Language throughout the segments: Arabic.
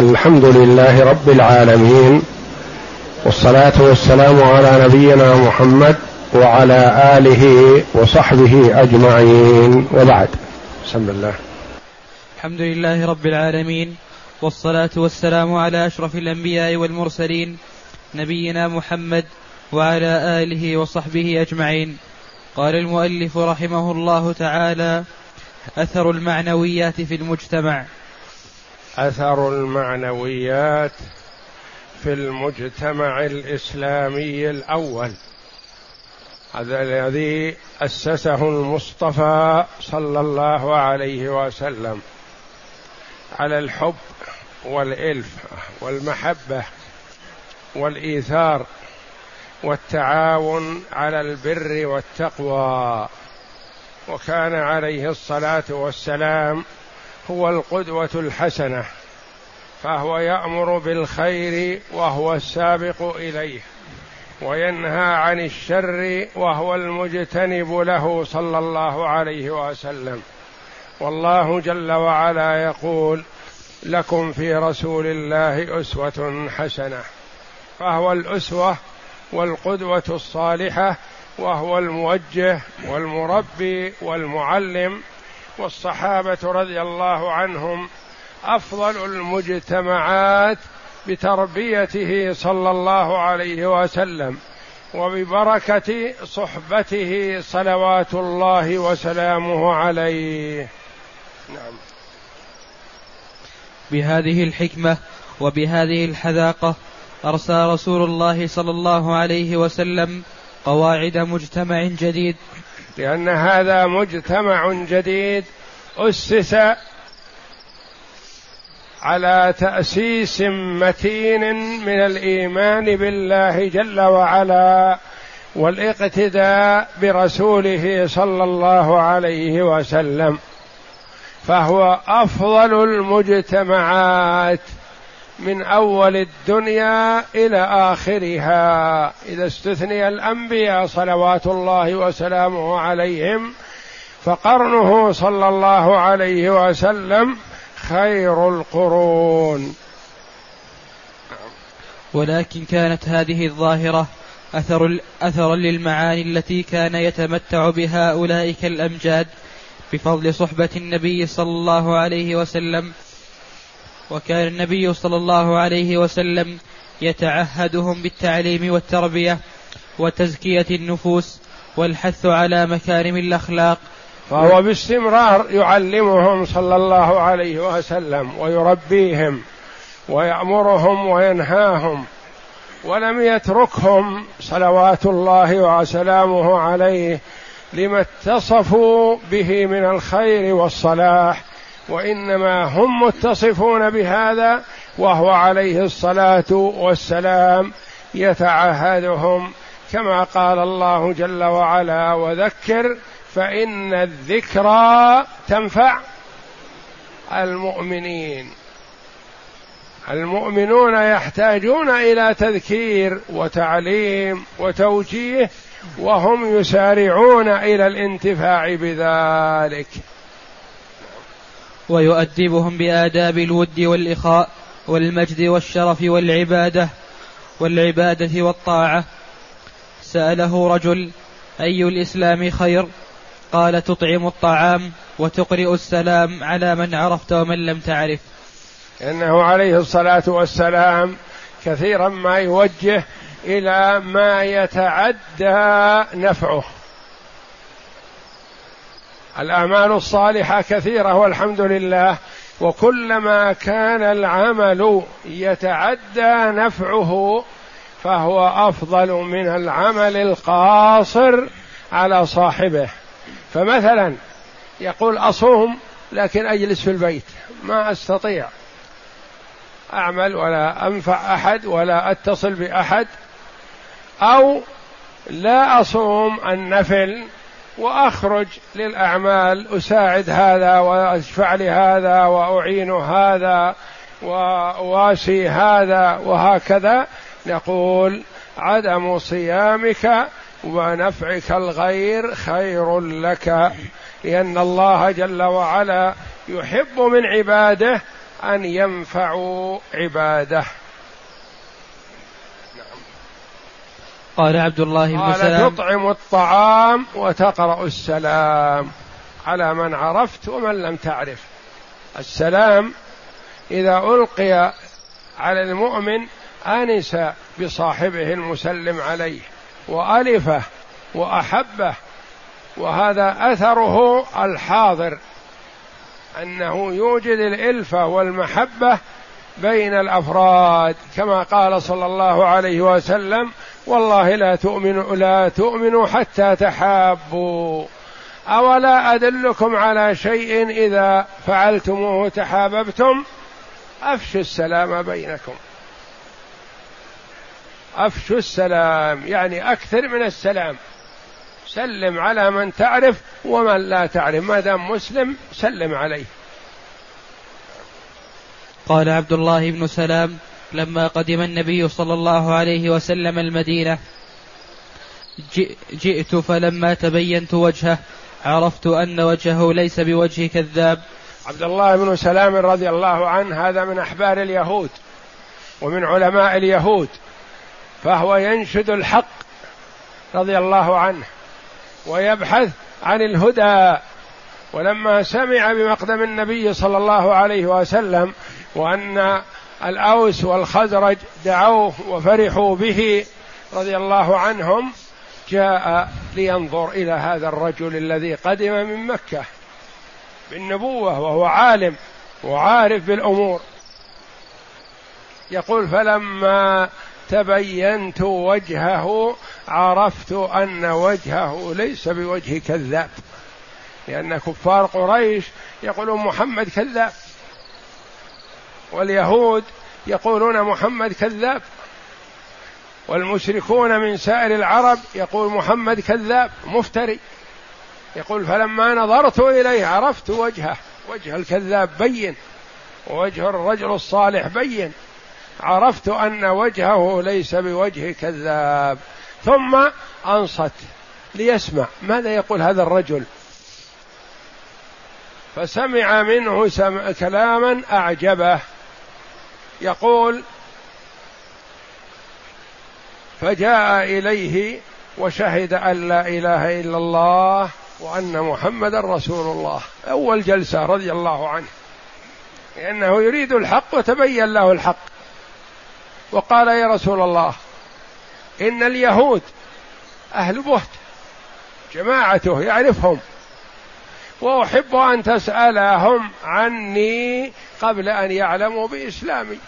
الحمد لله رب العالمين والصلاة والسلام على نبينا محمد وعلى آله وصحبه أجمعين وبعد. بسم الله. الحمد لله رب العالمين والصلاة والسلام على أشرف الأنبياء والمرسلين نبينا محمد وعلى آله وصحبه أجمعين. قال المؤلف رحمه الله تعالى أثر المعنويات في المجتمع. أثر المعنويات في المجتمع الإسلامي الأول. هذا الذي أسسه المصطفى صلى الله عليه وسلم. على الحب والإلف والمحبة والإيثار والتعاون على البر والتقوى. وكان عليه الصلاة والسلام هو القدوة الحسنة فهو يأمر بالخير وهو السابق إليه وينهى عن الشر وهو المجتنب له صلى الله عليه وسلم. والله جل وعلا يقول لكم في رسول الله أسوة حسنة. فهو الأسوة والقدوة الصالحة وهو الموجه والمربي والمعلم والصحابة رضي الله عنهم أفضل المجتمعات بتربيته صلى الله عليه وسلم وببركة صحبته صلوات الله وسلامه عليه. نعم. بهذه الحكمة وبهذه الحذاقة ارسل رسول الله صلى الله عليه وسلم قواعد مجتمع جديد لأن هذا مجتمع جديد أسس على تأسيس متين من الإيمان بالله جل وعلا والإقتداء برسوله صلى الله عليه وسلم فهو أفضل المجتمعات. من أول الدنيا إلى آخرها. إذا استثني الأنبياء صلوات الله وسلامه عليهم فقرنه صلى الله عليه وسلم خير القرون. ولكن كانت هذه الظاهرة أثر أثرا للمعاني التي كان يتمتع بها أولئك الأمجاد بفضل صحبة النبي صلى الله عليه وسلم وكان النبي صلى الله عليه وسلم يتعهدهم بالتعليم والتربية وتزكية النفوس والحث على مكارم الأخلاق. فهو باستمرار يعلمهم صلى الله عليه وسلم ويربيهم ويأمرهم وينهاهم ولم يتركهم صلوات الله وسلامه عليه لما اتصفوا به من الخير والصلاح وإنما هم متصفون بهذا وهو عليه الصلاة والسلام يتعهدهم كما قال الله جل وعلا وذكر فإن الذكرى تنفع المؤمنين. المؤمنون يحتاجون إلى تذكير وتعليم وتوجيه وهم يسارعون إلى الانتفاع بذلك. ويؤدبهم بآداب الود والإخاء والمجد والشرف والعبادة والعبادة والطاعة. سأله رجل أي الإسلام خير قال تطعم الطعام وتقرئ السلام على من عرفت ومن لم تعرف. إنه عليه الصلاة والسلام كثيرا ما يوجه إلى ما يتعدى نفعه. الأعمال الصالحة كثيرة والحمد لله وكلما كان العمل يتعدى نفعه فهو أفضل من العمل القاصر على صاحبه. فمثلا يقول أصوم لكن أجلس في البيت ما أستطيع أعمل ولا أنفع أحد ولا أتصل بأحد أو لا أصوم النفل وأخرج للأعمال أساعد هذا وأشفع لهذا وأعين هذا وأواسي هذا وهكذا. نقول عدم صيامك ونفعك الغير خير لك لأن الله جل وعلا يحب من عباده أن ينفعوا عباده. قال عبد الله بن قال سلام. تطعم الطعام وتقرأ السلام على من عرفت ومن لم تعرف. السلام إذا ألقي على المؤمن آنس بصاحبه المسلم عليه وألفه وأحبه وهذا أثره الحاضر أنه يوجد الالفه والمحبة بين الأفراد كما قال صلى الله عليه وسلم والله لا تؤمن لا تؤمنوا حتى تحابوا. أولا أدلكم على شيء إذا فعلتموه تحاببتم؟ أفشوا السلام بينكم. أفشوا السلام يعني أكثر من السلام. سلم على من تعرف ومن لا تعرف. ما دام مسلم سلم عليه. قال عبد الله بن سلام لما قدم النبي صلى الله عليه وسلم المدينة جئت فلما تبينت وجهه عرفت أن وجهه ليس بوجه كذاب عبد الله بن سلام رضي الله عنه هذا من أحبار اليهود ومن علماء اليهود فهو ينشد الحق رضي الله عنه ويبحث عن الهدى. ولما سمع بمقدم النبي صلى الله عليه وسلم وأن الأوس والخزرج دعوه وفرحوا به رضي الله عنهم جاء لينظر إلى هذا الرجل الذي قدم من مكة بالنبوة وهو عالم وعارف بالأمور. يقول فلما تبينت وجهه عرفت أن وجهه ليس بوجه كذاب لأن كفار قريش يقولون محمد كذاب. واليهود يقولون محمد كذاب والمشركون من سائر العرب يقول محمد كذاب مفتري. يقول فلما نظرت إليه عرفت وجهه وجه الكذاب بين ووجه الرجل الصالح بين. عرفت أن وجهه ليس بوجه كذاب. ثم أنصت ليسمع. ماذا يقول هذا الرجل؟ فسمع منه سمع كلاما أعجبه. يقول فجاء إليه وشهد أن لا إله إلا الله وأن محمدا رسول الله. أول جلسة رضي الله عنه. لأنه يريد الحق وتبين له الحق. وقال يا رسول الله إن اليهود أهل بهت جماعته يعرفهم وأحب أن تسألهم عني قبل أن يعلموا باسلامي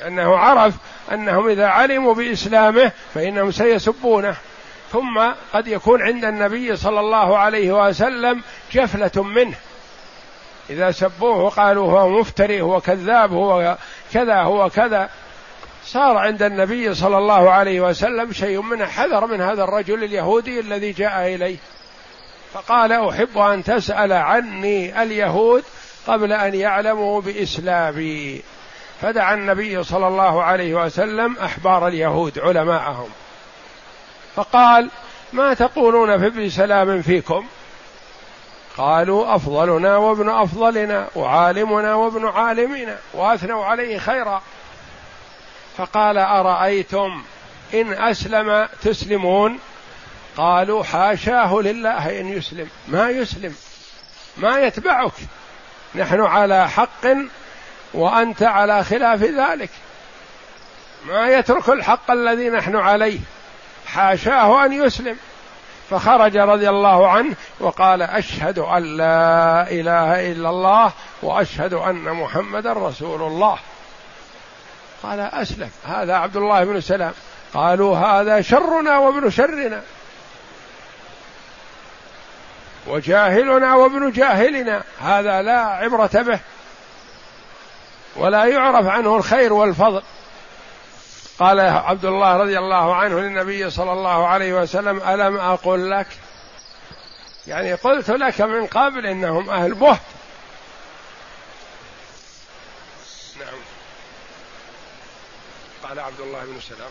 لأنه عرف أنهم إذا علموا بإسلامه فإنهم سيسبونه. ثم قد يكون عند النبي صلى الله عليه وسلم جفلة منه. إذا سبوه قالوا هو مفتري هو كذاب هو كذا هو كذا. صار عند النبي صلى الله عليه وسلم شيء من حذر من هذا الرجل اليهودي الذي جاء إليه. فقال أحب أن تسأل عني اليهود قبل أن يعلموا باسلامي فدعا النبي صلى الله عليه وسلم أحبار اليهود علماءهم. فقال ما تقولون في ابن سلام فيكم؟ قالوا أفضلنا وابن أفضلنا وعالمنا وابن عالمنا وأثنوا عليه خيرا. فقال أرأيتم إن أسلم تسلمون؟ قالوا حاشاه لله إن يسلم. ما يسلم؟ ما يتبعك؟ نحن على حق وأنت على خلاف ذلك. ما يترك الحق الذي نحن عليه. حاشاه أن يسلم. فخرج رضي الله عنه وقال أشهد أن لا إله إلا الله وأشهد أن محمدا رسول الله. قال أسلم. هذا عبد الله بن سلام. قالوا هذا شرنا وابن شرنا. وجاهلنا وابن جاهلنا هذا لا عبرة به ولا يعرف عنه الخير والفضل. قال عبد الله رضي الله عنه للنبي صلى الله عليه وسلم ألم أقل لك؟ يعني قلت لك من قبل إنهم أهل بهت. نعم. قال عبد الله بن سلام.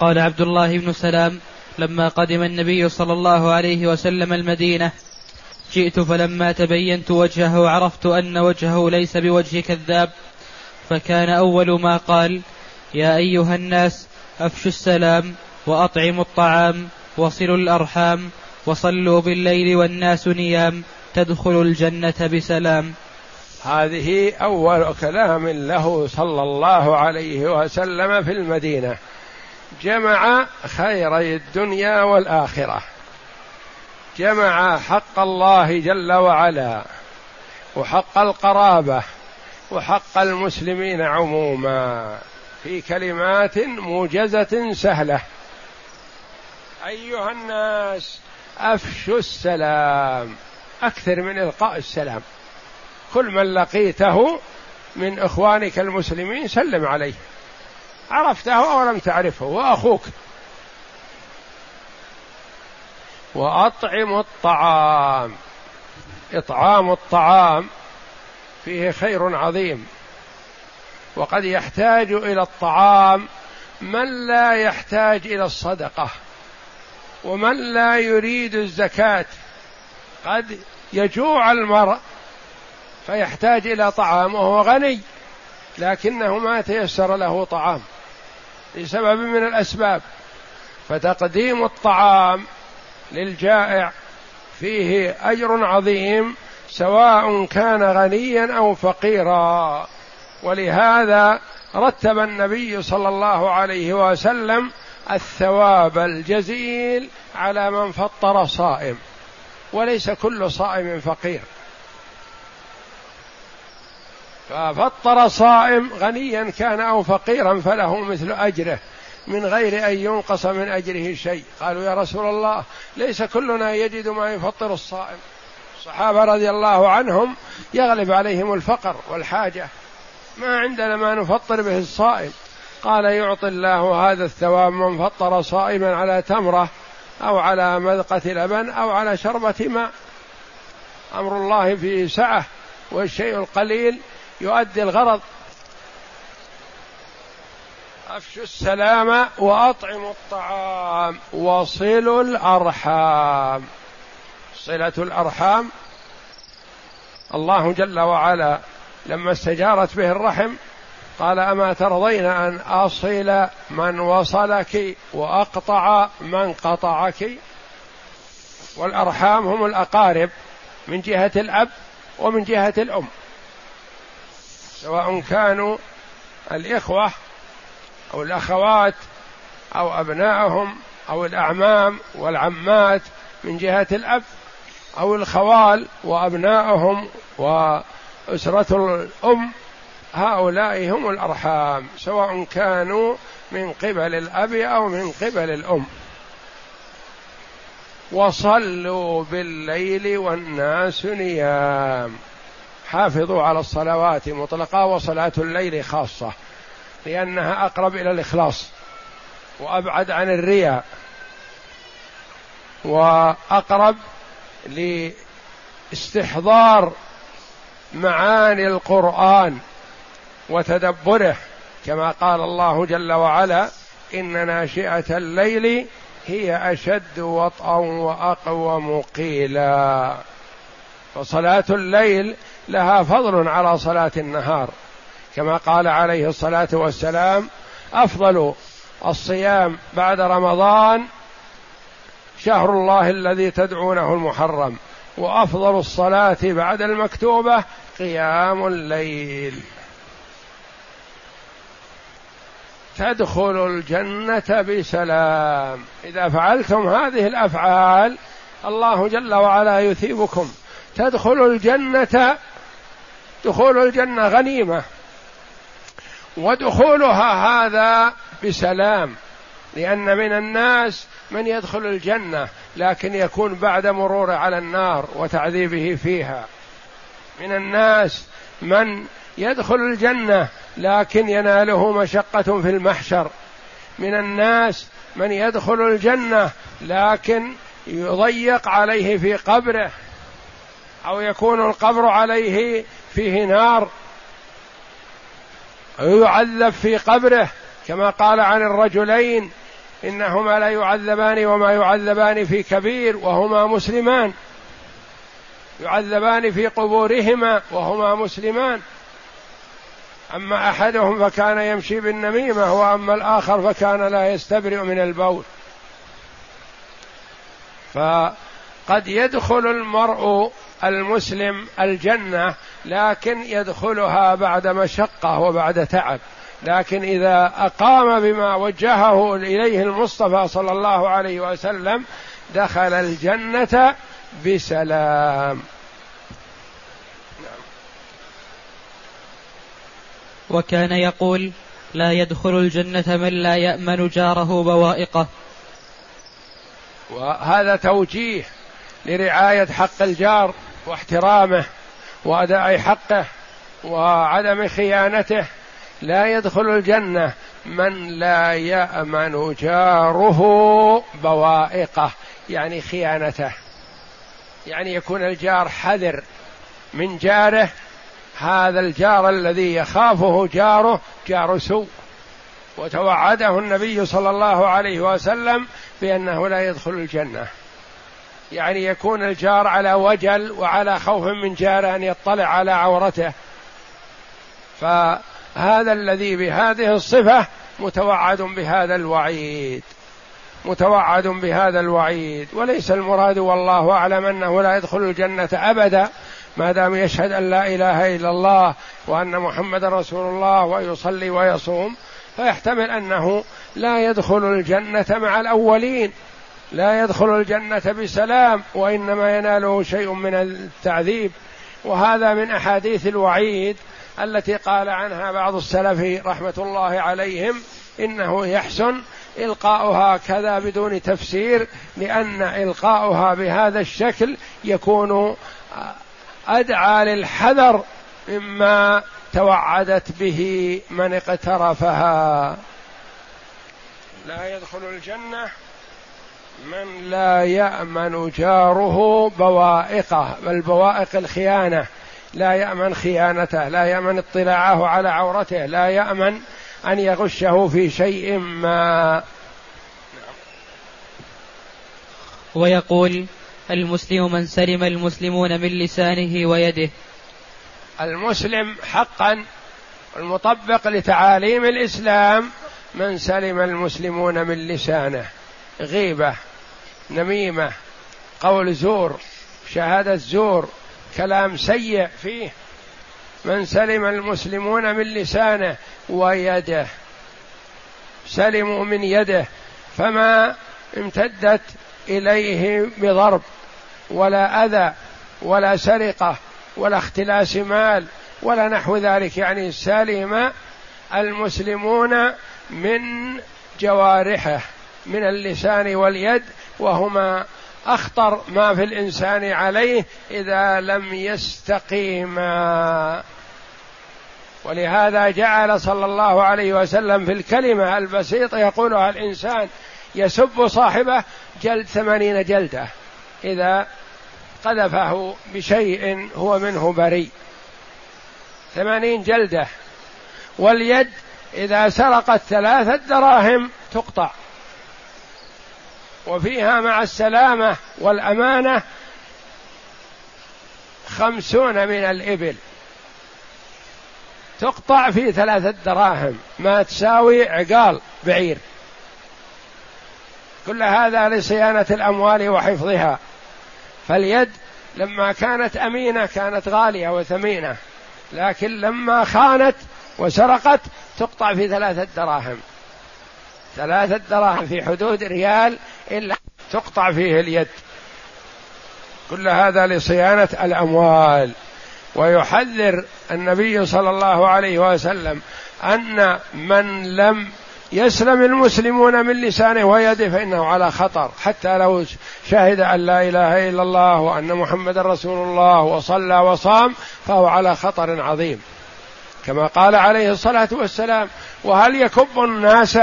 قال عبد الله بن سلام لما قدم النبي صلى الله عليه وسلم المدينة جئت فلما تبينت وجهه عرفت أن وجهه ليس بوجه كذاب. فكان أول ما قال يا أيها الناس أفشوا السلام وأطعموا الطعام وصلوا الأرحام وصلوا بالليل والناس نيام تدخلوا الجنة بسلام. هذه أول كلام له صلى الله عليه وسلم في المدينة. جمع خيري الدنيا والآخرة. جمع حق الله جل وعلا وحق القرابة وحق المسلمين عموما في كلمات موجزة سهلة. أيها الناس أفشوا السلام أكثر من إلقاء السلام. كل من لقيته من إخوانك المسلمين سلم عليه. عرفته أو لم تعرفه. وأخوك. وأطعم الطعام. إطعام الطعام فيه خير عظيم. وقد يحتاج إلى الطعام من لا يحتاج إلى الصدقة. ومن لا يريد الزكاة. قد يجوع المرء فيحتاج إلى طعام وهو غني. لكنه ما تيسر له طعام. لسبب من الأسباب فتقديم الطعام للجائع فيه أجر عظيم سواء كان غنيا أو فقيرا. ولهذا رتب النبي صلى الله عليه وسلم الثواب الجزيل على من فطر صائم وليس كل صائم فقير. ففطر صائم غنيا كان أو فقيرا فله مثل أجره من غير أن ينقص من أجره شيء. قالوا يا رسول الله ليس كلنا يجد ما يفطر الصائم. الصحابة رضي الله عنهم يغلب عليهم الفقر والحاجة. ما عندنا ما نفطر به الصائم. قال يعطي الله هذا الثواب من فطر صائما على تمرة أو على مذقة لبن أو على شربة ماء. أمر الله فيه سعة والشيء القليل يؤدي الغرض أفشوا السلام وأطعموا الطعام وصلوا الأرحام. صلة الأرحام. الله جل وعلا لما استجارت به الرحم قال أما ترضين أن أصل من وصلك وأقطع من قطعك؟ والأرحام هم الأقارب من جهة الأب ومن جهة الأم. سواء كانوا الإخوة أو الأخوات أو ابنائهم أو الأعمام والعمات من جهة الأب أو الخوال وابنائهم وأسرة الأم. هؤلاء هم الأرحام سواء كانوا من قبل الأب أو من قبل الأم. وصلوا بالليل والناس نيام. حافظوا على الصلوات مطلقة وصلاة الليل خاصة لأنها أقرب إلى الإخلاص وأبعد عن الرياء وأقرب لاستحضار معاني القرآن وتدبره كما قال الله جل وعلا إن ناشئة الليل هي أشد وطئا وأقوم قيلا. فصلاة الليل لها فضل على صلاة النهار. كما قال عليه الصلاة والسلام أفضل الصيام بعد رمضان شهر الله الذي تدعونه المحرم وأفضل الصلاة بعد المكتوبة قيام الليل. تدخل الجنة بسلام. إذا فعلتم هذه الأفعال الله جل وعلا يثيبكم. تدخل الجنة دخول الجنة غنيمة. ودخولها هذا بسلام لأن من الناس من يدخل الجنة لكن يكون بعد مرور على النار وتعذيبه فيها. من الناس من يدخل الجنة لكن يناله مشقة في المحشر. من الناس من يدخل الجنة لكن يضيق عليه في قبره أو يكون القبر عليه فيه نار ويعذب في قبره كما قال عن الرجلين إنهما لا يعذبان وما يعذبان في كبير وهما مسلمان. يعذبان في قبورهما وهما مسلمان. أما أحدهم فكان يمشي بالنميمة وأما الآخر فكان لا يستبرئ من البول. فقد يدخل المرء المسلم الجنة لكن يدخلها بعد مشقة وبعد تعب. لكن إذا أقام بما وجهه إليه المصطفى صلى الله عليه وسلم دخل الجنة بسلام. وكان يقول لا يدخل الجنة من لا يأمن جاره بوائقه. وهذا توجيه لرعاية حق الجار واحترامه. وأداء حقه وعدم خيانته لا يدخل الجنة. من لا يأمن جاره بوائقه يعني خيانته. يعني يكون الجار حذر من جاره. هذا الجار الذي يخافه جاره جار سوء. وتوعده النبي صلى الله عليه وسلم بأنه لا يدخل الجنة. يعني يكون الجار على وجل وعلى خوف من جاره أن يطلع على عورته. فهذا الذي بهذه الصفة متوعد بهذا الوعيد. متوعد بهذا الوعيد. وليس المراد والله أعلم أنه لا يدخل الجنة أبدا ما دام يشهد أن لا إله إلا الله وأن محمد رسول الله ويصلي ويصوم فيحتمل أنه لا يدخل الجنة مع الأولين. لا يدخل الجنة بسلام وإنما يناله شيء من التعذيب. وهذا من أحاديث الوعيد التي قال عنها بعض السلف رحمة الله عليهم إنه يحسن إلقاؤها كذا بدون تفسير لأن إلقاؤها بهذا الشكل يكون أدعى للحذر مما توعدت به من اقترفها. لا يدخل الجنة من لا يأمن جاره بوائقه بل بوائق الخيانة. لا يأمن خيانته لا يأمن اطلاعه على عورته لا يأمن أن يغشه في شيء ما. ويقول المسلم من سلم المسلمون من لسانه ويده. المسلم حقا المطبق لتعاليم الإسلام من سلم المسلمون من لسانه. غيبة نميمة قول زور شهادة زور كلام سيء فيه. من سلم المسلمون من لسانه ويده سلموا من يده فما امتدت إليه بضرب ولا أذى ولا سرقة ولا اختلاس مال ولا نحو ذلك. يعني سلم المسلمون من جوارحه. من اللسان واليد وهما أخطر ما في الإنسان عليه إذا لم يستقيما. ولهذا جعل صلى الله عليه وسلم في الكلمة البسيطة يقولها الإنسان يسب صاحبه جلد ثمانين جلدة إذا قذفه بشيء هو منه بريء. ثمانين جلدة. واليد إذا سرقت ثلاثة دراهم تقطع. وفيها مع السلامة والأمانة خمسون من الإبل. تقطع في ثلاثة دراهم ما تساوي عقال بعير. كل هذا لصيانة الأموال وحفظها. فاليد لما كانت أمينة كانت غالية وثمينة لكن لما خانت وسرقت تقطع في ثلاثة دراهم. ثلاثة دراهم في حدود ريال إلا تقطع فيه اليد. كل هذا لصيانة الأموال. ويحذر النبي صلى الله عليه وسلم أن من لم يسلم المسلمون من لسانه ويده فإنه على خطر. حتى لو شهد أن لا إله إلا الله وأن محمد رسول الله وصلى وصام فهو على خطر عظيم. كما قال عليه الصلاة والسلام وهل يكب الناس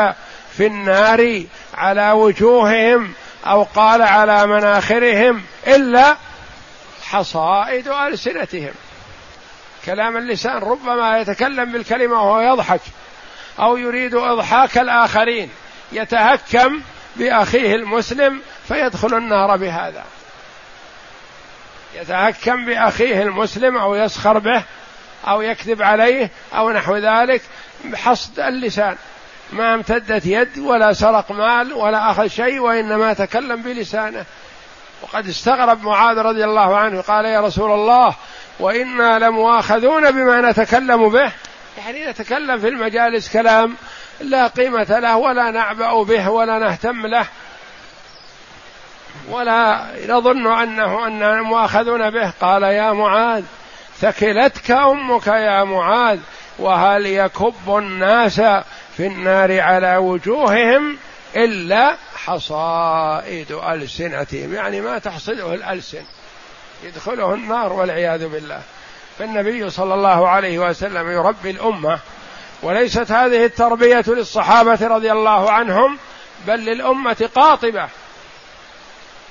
في النار على وجوههم أو قال على مناخرهم إلا حصائد ألسنتهم. كلام اللسان ربما يتكلم بالكلمة وهو يضحك أو يريد إضحاك الآخرين. يتهكم بأخيه المسلم فيدخل النار بهذا. يتهكم بأخيه المسلم أو يسخر به أو يكذب عليه أو نحو ذلك بحصد اللسان. ما امتدت يد ولا سرق مال ولا أخذ شيء وإنما تكلم بلسانه. وقد استغرب معاذ رضي الله عنه قال يا رسول الله وإنا لمؤاخذون بما نتكلم به. يعني نتكلم في المجالس كلام لا قيمة له ولا نعبأ به ولا نهتم له. ولا نظن أنه أننا مؤاخذون به. قال يا معاذ ثكلتك أمك يا معاذ وهل يكب الناس في النار على وجوههم إلا حصائد ألسنتهم يعني ما تحصده الألسن. يدخله النار والعياذ بالله. فالنبي صلى الله عليه وسلم يربي الأمة وليست هذه التربية للصحابة رضي الله عنهم بل للأمة قاطبة.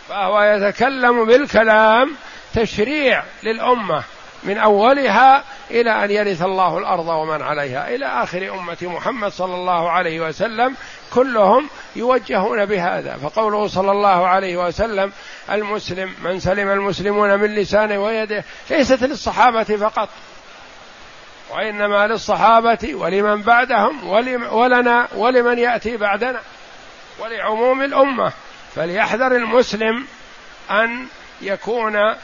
فهو يتكلم بالكلام تشريع للأمة. من أولها إلى أن يرث الله الأرض ومن عليها. إلى آخر أمة محمد صلى الله عليه وسلم كلهم يوجهون بهذا. فقوله صلى الله عليه وسلم المسلم من سلم المسلمون من لسانه ويده ليست للصحابة فقط وإنما للصحابة ولمن بعدهم ولنا ولمن يأتي بعدنا ولعموم الأمة. فليحذر المسلم أن يكون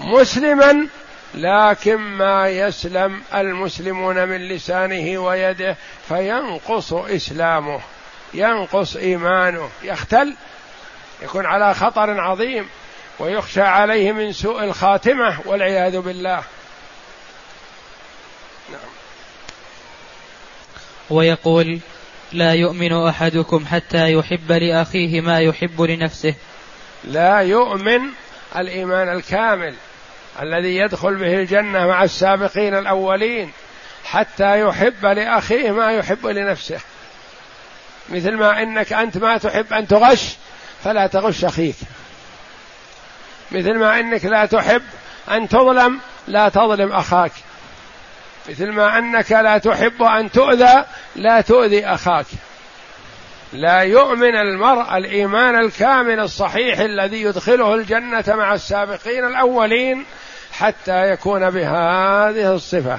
مسلما لكن ما يسلم المسلمون من لسانه ويده فينقص إسلامه ينقص إيمانه. يختل يكون على خطر عظيم ويخشى عليه من سوء الخاتمة والعياذ بالله. نعم. ويقول لا يؤمن أحدكم حتى يحب لأخيه ما يحب لنفسه. لا يؤمن الإيمان الكامل. الذي يدخل به الجنة مع السابقين الأولين حتى يحب لأخيه ما يحب لنفسه. مثل ما إنك أنت ما تحب أن تغش فلا تغش أخيك. مثل ما إنك لا تحب أن تظلم لا تظلم أخاك. مثل ما إنك لا تحب أن تؤذى لا تؤذي أخاك. لا يؤمن المرء الإيمان الكامل الصحيح الذي يدخله الجنة مع السابقين الأولين حتى يكون بهذه الصفة.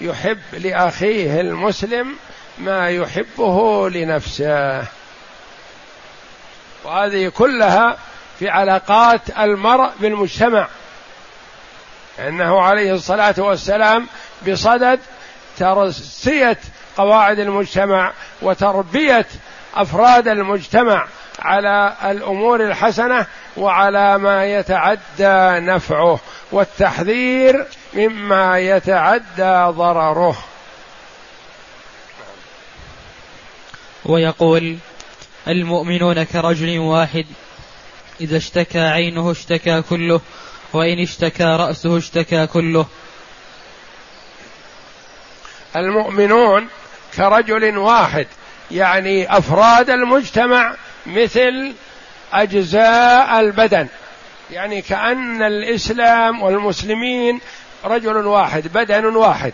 يحب لأخيه المسلم ما يحبه لنفسه. وهذه كلها في علاقات المرء بالمجتمع. إنه عليه الصلاة والسلام بصدد ترسية قواعد المجتمع وتربية أفراد المجتمع على الأمور الحسنة وعلى ما يتعدى نفعه. والتحذير مما يتعدى ضرره. ويقول المؤمنون كرجل واحد إذا اشتكى عينه اشتكى كله وإن اشتكى رأسه اشتكى كله. المؤمنون كرجل واحد يعني أفراد المجتمع مثل أجزاء البدن. يعني كأن الإسلام والمسلمين رجل واحد بدن واحد.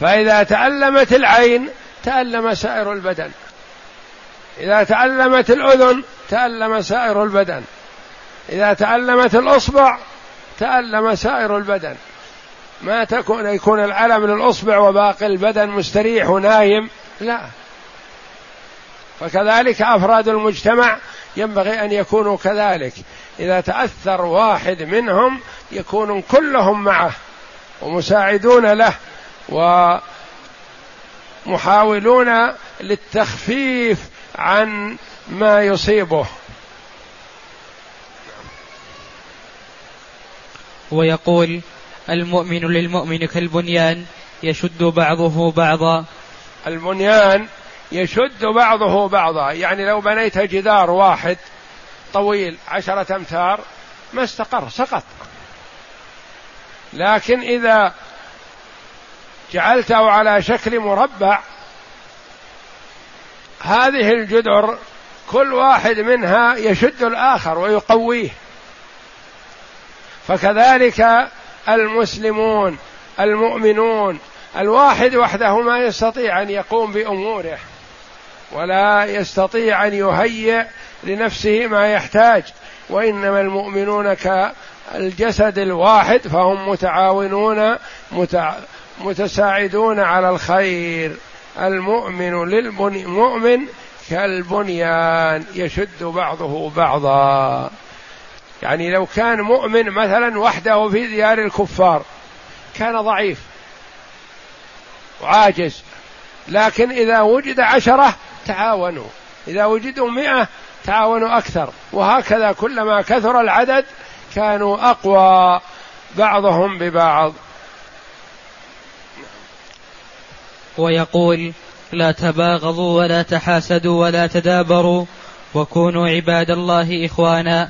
فإذا تألمت العين تألم سائر البدن. إذا تألمت الأذن تألم سائر البدن. إذا تألمت الأصبع تألم سائر البدن. ما تكون يكون الألم للأصبع وباقي البدن مستريح ونايم؟ لا. فكذلك أفراد المجتمع ينبغي أن يكونوا كذلك. إذا تأثر واحد منهم يكون كلهم معه ومساعدون له ومحاولون للتخفيف عن ما يصيبه. ويقول المؤمن للمؤمن كالبنيان يشد بعضه بعضا. البنيان يشد بعضه بعضا. يعني لو بنيت جدار واحد طويل عشرة أمتار ما استقر سقط. لكن إذا جعلته على شكل مربع هذه الجدر كل واحد منها يشد الآخر ويقويه. فكذلك المسلمون المؤمنون الواحد وحده ما يستطيع أن يقوم بأموره. ولا يستطيع أن يهيئ لنفسه ما يحتاج. وإنما المؤمنون كالجسد الواحد فهم متعاونون متع... متساعدون على الخير. المؤمن للمؤمن كالبنيان يشد بعضه بعضا. يعني لو كان مؤمن مثلا وحده في ديار الكفار كان ضعيف وعاجز لكن إذا وجد عشرة تعاونوا. إذا وجدوا مئة تعاونوا أكثر. وهكذا كلما كثر العدد كانوا أقوى بعضهم ببعض. ويقول لا تباغضوا ولا تحاسدوا ولا تدابروا وكونوا عباد الله إخوانا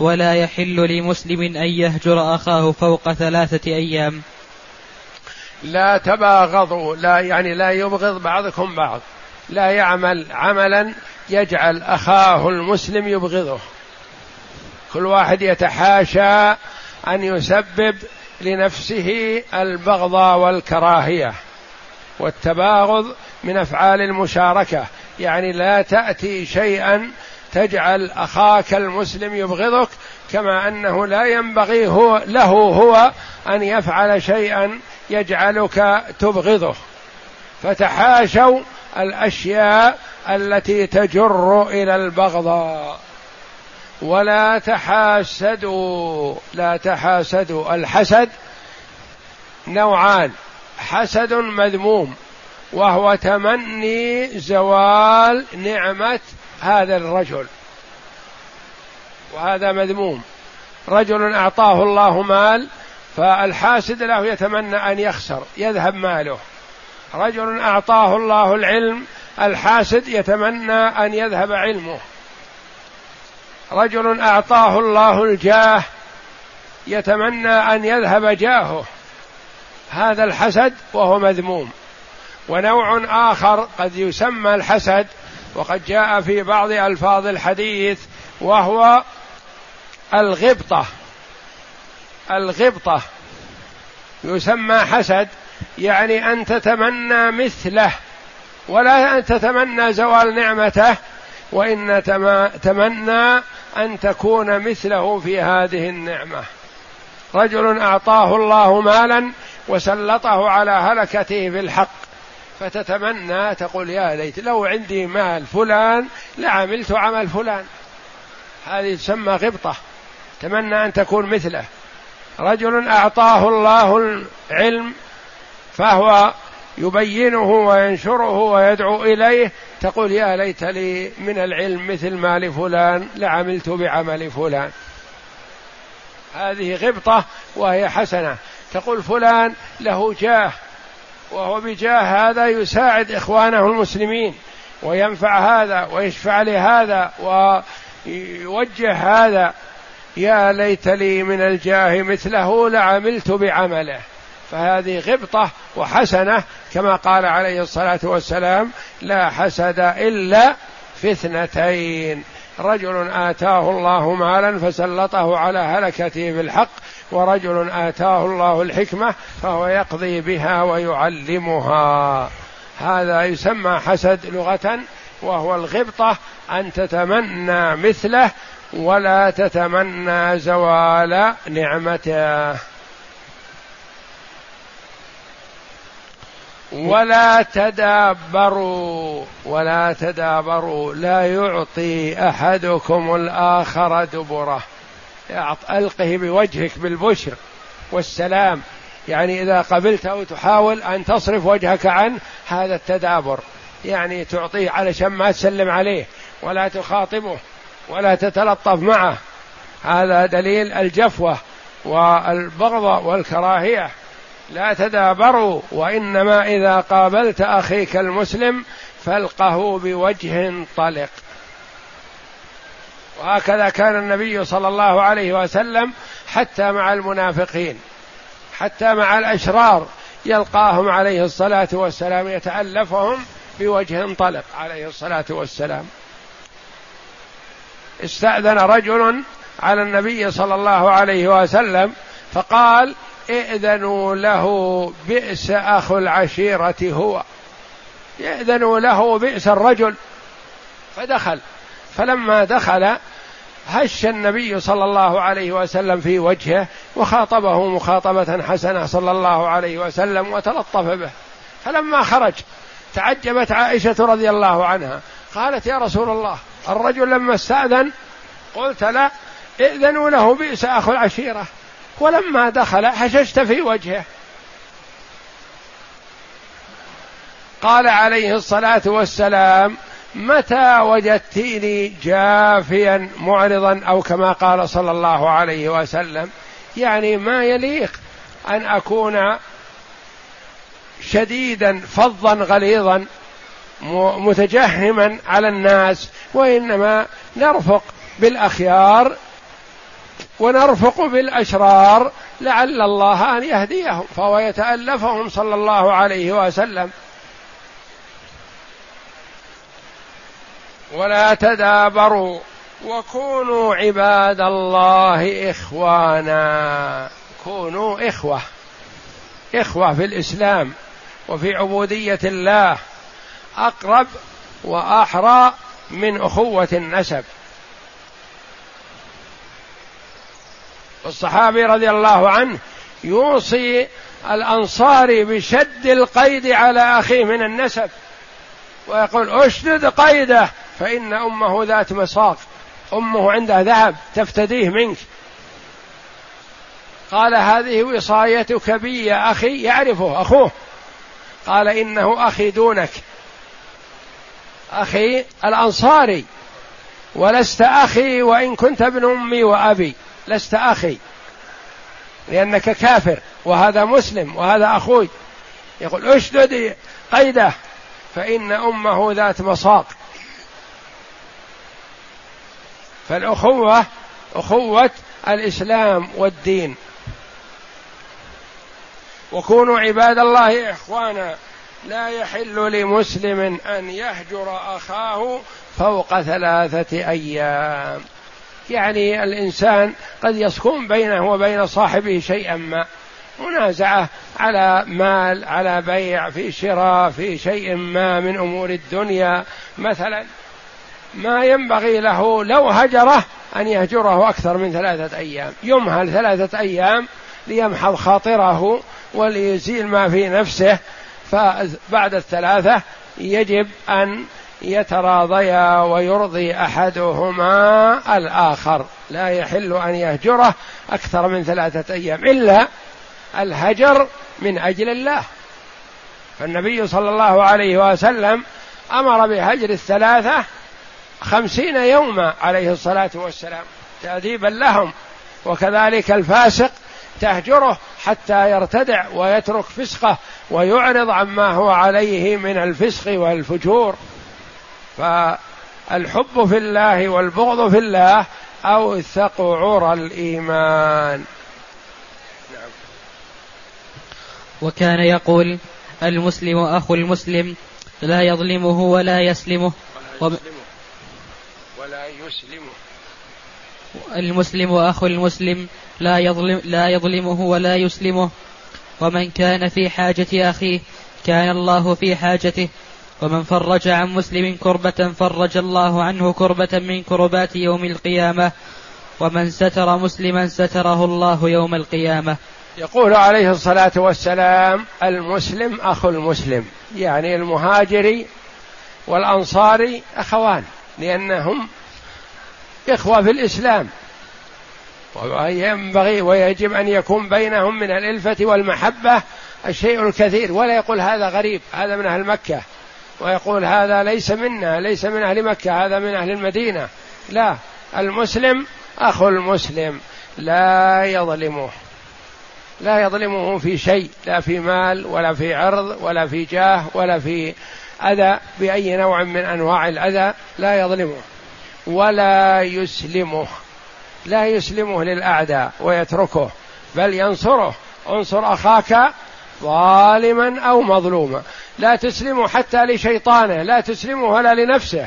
ولا يحل لمسلم أن يهجر أخاه فوق ثلاثة أيام. لا تباغضوا. لا يعني لا يبغض بعضكم بعض. لا يعمل عملا يجعل أخاه المسلم يبغضه. كل واحد يتحاشى أن يسبب لنفسه البغض والكراهية والتباغض من أفعال المشاركة. يعني لا تأتي شيئا تجعل أخاك المسلم يبغضك كما أنه لا ينبغي هو له هو أن يفعل شيئا يجعلك تبغضه. فتحاشوا الأشياء التي تجر إلى البغضاء. ولا تحاسدوا لا تحاسدوا. الحسد نوعان حسد مذموم وهو تمني زوال نعمة هذا الرجل. وهذا مذموم. رجل أعطاه الله مال فالحاسد له يتمنى أن يخسر يذهب ماله. رجل أعطاه الله العلم الحاسد يتمنى أن يذهب علمه. رجل أعطاه الله الجاه يتمنى أن يذهب جاهه. هذا الحسد وهو مذموم. ونوع آخر قد يسمى الحسد وقد جاء في بعض ألفاظ الحديث وهو الغبطة. الغبطة يسمى حسد يعني أن تتمنى مثله ولا أن تتمنى زوال نعمته وإن تمنى أن تكون مثله في هذه النعمة. رجل أعطاه الله مالا وسلطه على هلكته في الحق فتتمنى تقول يا ليت لو عندي مال فلان لعملت عمل فلان. هذه تسمى غبطة تمنى أن تكون مثله. رجل أعطاه الله العلم فهو يبينه وينشره ويدعو إليه تقول يا ليت لي من العلم مثل ما لفلان لعملت بعمل فلان. هذه غبطة وهي حسنة. تقول فلان له جاه وهو بجاه هذا يساعد إخوانه المسلمين وينفع هذا ويشفع لهذا ويوجه هذا. يا ليت لي من الجاه مثله لعملت بعمله. فهذه غبطة وحسنة كما قال عليه الصلاة والسلام لا حسد إلا في اثنتين رجل آتاه الله مالا فسلطه على هلكته بالحق ورجل آتاه الله الحكمة فهو يقضي بها ويعلمها. هذا يسمى حسد لغة وهو الغبطة أن تتمنى مثله ولا تتمنى زوال نعمته. ولا تدابروا ولا تدابروا. لا يعطي أحدكم الآخر دبره. ألقه بوجهك بالبشر والسلام. يعني إذا قبلته تحاول أن تصرف وجهك عنه هذا التدابر. يعني تعطيه علشان ما تسلم عليه ولا تخاطبه ولا تتلطف معه. هذا دليل الجفوة والبغض والكراهية. لا تدابروا وإنما إذا قابلت أخيك المسلم فألقه بوجه طلق. وهكذا كان النبي صلى الله عليه وسلم حتى مع المنافقين حتى مع الأشرار يلقاهم عليه الصلاة والسلام يتألفهم بوجه طلق عليه الصلاة والسلام. استأذن رجل على النبي صلى الله عليه وسلم فقال ائذنوا له بئس اخو العشيرة هو. ائذنوا له بئس الرجل. فدخل. فلما دخل هش النبي صلى الله عليه وسلم في وجهه وخاطبه مخاطبة حسنة صلى الله عليه وسلم وتلطف به. فلما خرج تعجبت عائشة رضي الله عنها. قالت يا رسول الله الرجل لما استأذن قلت لا ائذنوا له بئس أخو العشيرة. ولما دخل حششت في وجهه. قال عليه الصلاة والسلام متى وجدتني جافيا معرضا أو كما قال صلى الله عليه وسلم? يعني ما يليق أن أكون شديدا فظا غليظا متجهما على الناس وإنما نرفق بالأخيار ونرفق بالأشرار لعل الله أن يهديهم فهو يتألفهم صلى الله عليه وسلم. ولا تدابروا وكونوا عباد الله إخوانا. كونوا إخوة إخوة في الإسلام وفي عبودية الله أقرب وأحرى من أخوة النسب. والصحابي رضي الله عنه يوصي الانصاري بشد القيد على أخيه من النسب ويقول أشدد قيده فإن أمه ذات مساق أمه عندها ذهب تفتديه منك. قال هذه وصايتك بي يا أخي يعرفه أخوه. قال إنه أخي دونك. أخي الأنصاري ولست أخي وإن كنت ابن أمي وأبي. لست أخي. لأنك كافر وهذا مسلم وهذا أخوي. يقول أشدد قيده فإن أمه ذات مصاق. فالأخوة أخوة الإسلام والدين. وكونوا عباد الله إخوانا لا يحل لمسلم أن يهجر أخاه فوق ثلاثة أيام. يعني الإنسان قد يسكن بينه وبين صاحبه شيئا ما. منازعة على مال على بيع في شراء في شيء ما من أمور الدنيا. مثلا ما ينبغي له لو هجره أن يهجره أكثر من ثلاثة أيام. يمهل ثلاثة أيام ليمحض خاطره وليزيل ما في نفسه. فبعد الثلاثة يجب أن يتراضيا ويرضي أحدهما الآخر. لا يحل أن يهجره أكثر من ثلاثة أيام إلا الهجر من أجل الله. فالنبي صلى الله عليه وسلم أمر بهجر الثلاثة خمسين يوما عليه الصلاة والسلام تأديبا لهم وكذلك الفاسق تهجره حتى يرتدع ويترك فسقه ويعرض عما هو عليه من الفسق والفجور. فالحب في الله والبغض في الله أوثق عرى الإيمان. نعم. وكان يقول المسلم أخو المسلم لا يظلمه ولا يسلمه. ولا يسلمه. ولا يسلمه. المسلم أخو المسلم لا يظلم لا يظلمه ولا يسلمه. ومن كان في حاجة أخيه كان الله في حاجته. ومن فرج عن مسلم كربة فرج الله عنه كربة من كربات يوم القيامة. ومن ستر مسلما ستره الله يوم القيامة. يقول عليه الصلاة والسلام المسلم أخو المسلم يعني المهاجر والأنصاري أخوان لأنهم إخوة في الإسلام. وينبغي ويجب أن يكون بينهم من الألفة والمحبة الشيء الكثير ولا يقول هذا غريب هذا من أهل مكة. ويقول هذا ليس منا ليس من أهل مكة هذا من أهل المدينة. لا المسلم أخو المسلم لا يظلمه لا يظلمه في شيء لا في مال ولا في عرض ولا في جاه ولا في أذى بأي نوع من أنواع الأذى لا يظلمه ولا يسلمه. لا يسلمه للأعداء ويتركه بل ينصره. انصر أخاك ظالما أو مظلوما. لا تسلمه حتى لشيطانه لا تسلمه ولا لنفسه.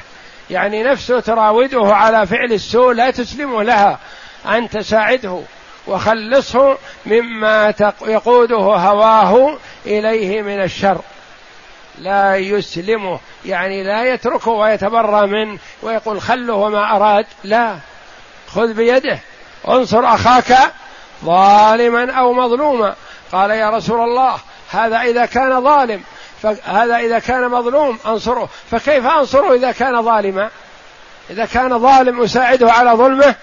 يعني نفسه تراوده على فعل السوء لا تسلمه لها. أن تساعده وخلصه مما يقوده هواه إليه من الشر. لا يسلمه يعني لا يتركه ويتبرى منه ويقول خله وما أراد. لا. خذ بيده. انصر أخاك ظالما أو مظلوما. قال يا رسول الله هذا إذا كان ظالم فهذا إذا كان مظلوم أنصره فكيف أنصره إذا كان ظالما؟ إذا كان ظالم أساعده على ظلمه؟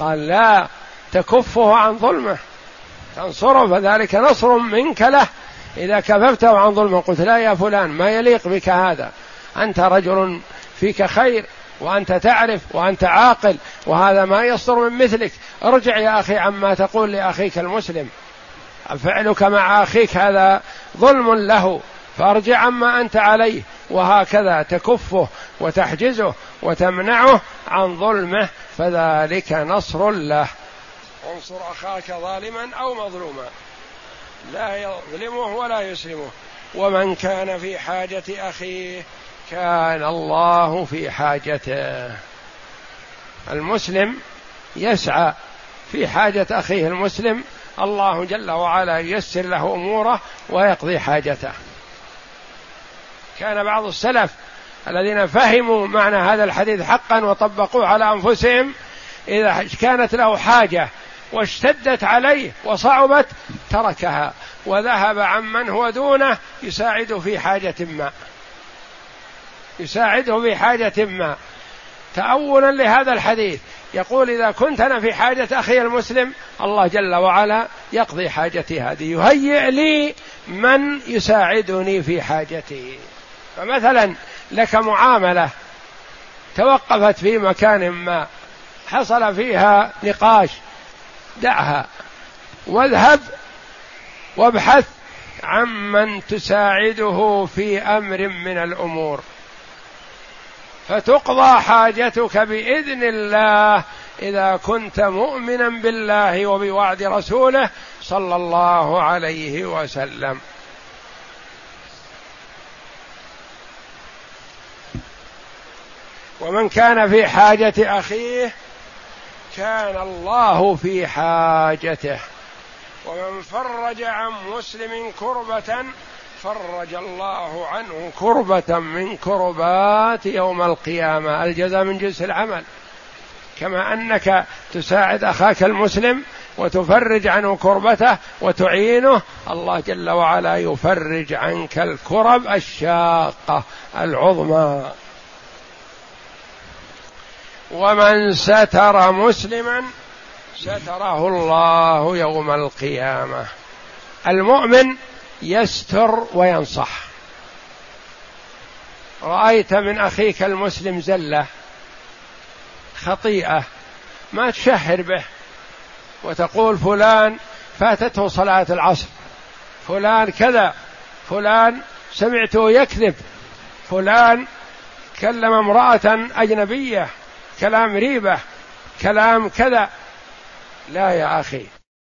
قال لا تكفه عن ظلمه تنصره فذلك نصر منك له. إذا كففته عن ظلمه قلت لا يا فلان ما يليق بك هذا؟ أنت رجل فيك خير وأنت تعرف وأنت عاقل وهذا ما يصدر من مثلك. ارجع يا أخي عما تقول لأخيك المسلم. فعلك مع أخيك هذا ظلم له. فأرجع عما أنت عليه. وهكذا تكفه وتحجزه وتمنعه عن ظلمه. فذلك نصر له. انصر أخاك ظالما أو مظلوما. لا يظلمه ولا يسلمه. ومن كان في حاجة أخيه كان الله في حاجته. المسلم يسعى في حاجة أخيه المسلم الله جل وعلا ييسر له أموره ويقضي حاجته. كان بعض السلف الذين فهموا معنى هذا الحديث حقا وطبقوه على أنفسهم إذا كانت له حاجة واشتدت عليه وصعبت تركها وذهب عمن هو دونه يساعده في حاجة ما. يساعده في حاجة ما. تأولا لهذا الحديث يقول إذا كنت أنا في حاجة أخي المسلم الله جل وعلا يقضي حاجتي هذه يهيئ لي من يساعدني في حاجتي. فمثلا لك معاملة توقفت في مكان ما حصل فيها نقاش دعها واذهب وابحث عمن تساعده في أمر من الأمور. فتقضى حاجتك بإذن الله إذا كنت مؤمنا بالله وبوعد رسوله صلى الله عليه وسلم. ومن كان في حاجة أخيه كان الله في حاجته. ومن فرج عن مسلم كربة فرج الله عنه كربة من كربات يوم القيامة الجزاء من جنس العمل. كما أنك تساعد أخاك المسلم وتفرج عنه كربته وتعينه الله جل وعلا يفرج عنك الكرب الشاقة العظمى. ومن ستر مسلما ستره الله يوم القيامة. المؤمن يستر وينصح. رأيت من أخيك المسلم زلة خطيئة ما تشهر به وتقول فلان فاتته صلاة العصر فلان كذا فلان سمعته يكذب فلان كلم امرأة أجنبية كلام ريبة كلام كذا. لا يا أخي.